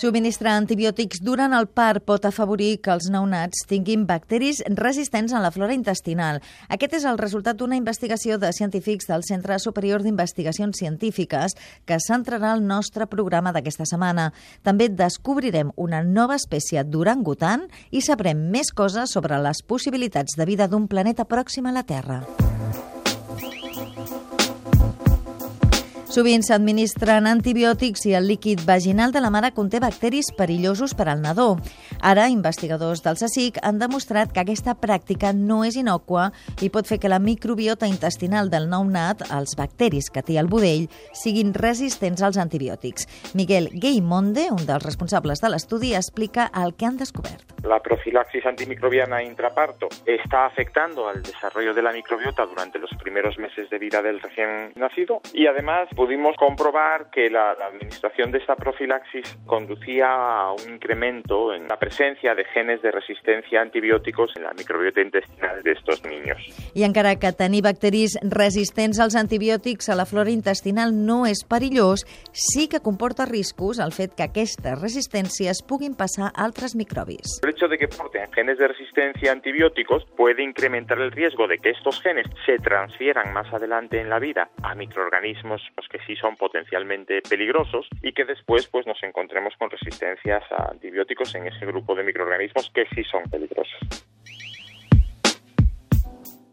Subministrar antibiòtics durant el part pot afavorir que els neonats tinguin bacteris resistents en la flora intestinal. Aquest és el resultat d'una investigació de científics del Centre Superior d'Investigacions Científiques que centrarà el nostre programa d'aquesta setmana. També descobrirem una nova espècie d'orangutan i sabrem més coses sobre les possibilitats de vida d'un planeta pròxim a la Terra. Sovint s'administren antibiòtics i el líquid vaginal de la mare conté bacteris perillosos per al nadó. Ara, investigadors del CSIC han demostrat que aquesta pràctica no és inocua i pot fer que la microbiota intestinal del nounat, els bacteris que té el budell, siguin resistents als antibiòtics. Miguel Gaymonde, un dels responsables de l'estudi, explica el que han descobert. La profilaxis antimicrobiana intraparto está afectando al desarrollo de la microbiota durante los primeros meses de vida del recién nacido y además pudimos comprobar que la, la, administración de esta profilaxis conducía a un incremento en la presencia de genes de resistencia a antibióticos en la microbiota intestinal de estos niños. I encara que tenir bacteris resistents als antibiòtics a la flora intestinal no és perillós, sí que comporta riscos el fet que aquestes resistències puguin passar a altres microbis. El hecho de que porten genes de resistencia a antibióticos puede incrementar el riesgo de que estos genes se transfieran más adelante en la vida a microorganismos que sí son potencialmente peligrosos y que después pues nos encontremos con resistencias a antibióticos en ese grupo de microorganismos que sí son peligrosos.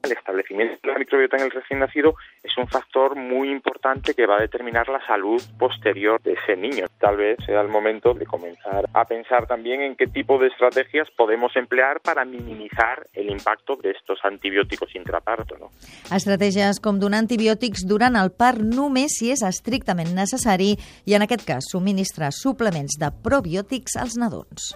El establecimiento de la microbiota en el recién nacido es un factor muy importante que va a determinar la salud posterior de ese niño. Tal vez sea el momento de comenzar a pensar también en qué tipo de estrategias podemos emplear para minimizar el impacto de estos antibiòtics intraparto. No? Estratègies com donar antibiòtics durant el part només si és estrictament necessari i, en aquest cas, subministrar suplements de probiòtics als nadons.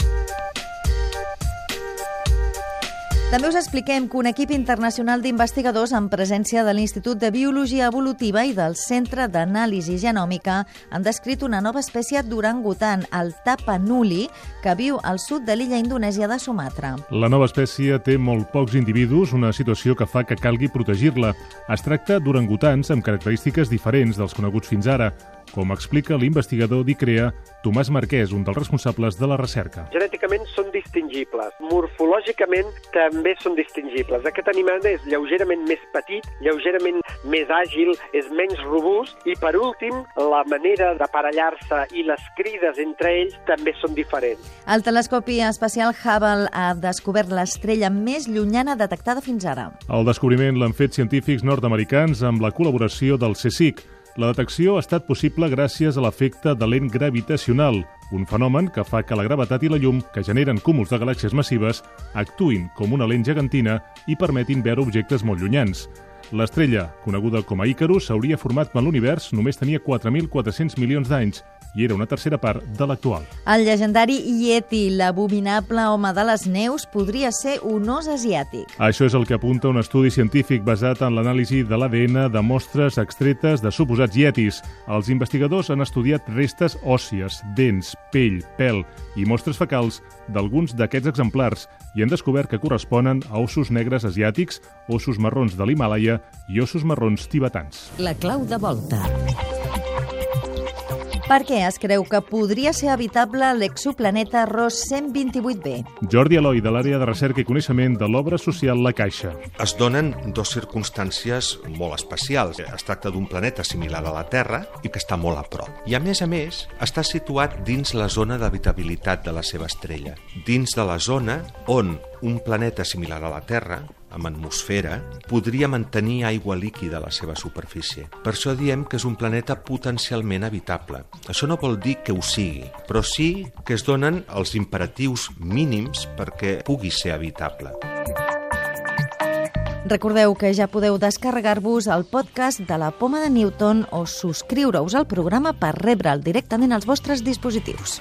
També us expliquem que un equip internacional d'investigadors en presència de l'Institut de Biologia Evolutiva i del Centre d'Anàlisi Genòmica han descrit una nova espècie d'orangutan, el tapanuli, que viu al sud de l'illa indonèsia de Sumatra. La nova espècie té molt pocs individus, una situació que fa que calgui protegir-la. Es tracta d'orangutans amb característiques diferents dels coneguts fins ara, com explica l'investigador d'ICREA, Tomàs Marquès, un dels responsables de la recerca. Genèticament són distingibles. Morfològicament també són distingibles. Aquest animal és lleugerament més petit, lleugerament més àgil, és menys robust i, per últim, la manera d'aparellar-se i les crides entre ells també són diferents. El telescopi espacial Hubble ha descobert l'estrella més llunyana detectada fins ara. El descobriment l'han fet científics nord-americans amb la col·laboració del CSIC, la detecció ha estat possible gràcies a l'efecte de lent gravitacional, un fenomen que fa que la gravetat i la llum, que generen cúmuls de galàxies massives, actuïn com una lent gegantina i permetin veure objectes molt llunyans. L'estrella, coneguda com a Icarus, s'hauria format quan l'univers només tenia 4.400 milions d'anys i era una tercera part de l'actual. El llegendari Yeti, l'abominable home de les neus, podria ser un os asiàtic. Això és el que apunta un estudi científic basat en l'anàlisi de l'ADN de mostres extretes de suposats yetis. Els investigadors han estudiat restes òssies, dents, pell, pèl i mostres fecals d'alguns d'aquests exemplars i han descobert que corresponen a ossos negres asiàtics, ossos marrons de l'Himàlaia i ossos marrons tibetans. La clau de volta. Per què es creu que podria ser habitable l'exoplaneta Ros 128b? Jordi Eloi, de l'àrea de recerca i coneixement de l'obra social La Caixa. Es donen dues circumstàncies molt especials. Es tracta d'un planeta similar a la Terra i que està molt a prop. I a més a més, està situat dins la zona d'habitabilitat de la seva estrella. Dins de la zona on un planeta similar a la Terra amb atmosfera, podria mantenir aigua líquida a la seva superfície. Per això diem que és un planeta potencialment habitable. Això no vol dir que ho sigui, però sí que es donen els imperatius mínims perquè pugui ser habitable. Recordeu que ja podeu descarregar-vos el podcast de la Poma de Newton o subscriure-us al programa per rebre'l directament als vostres dispositius.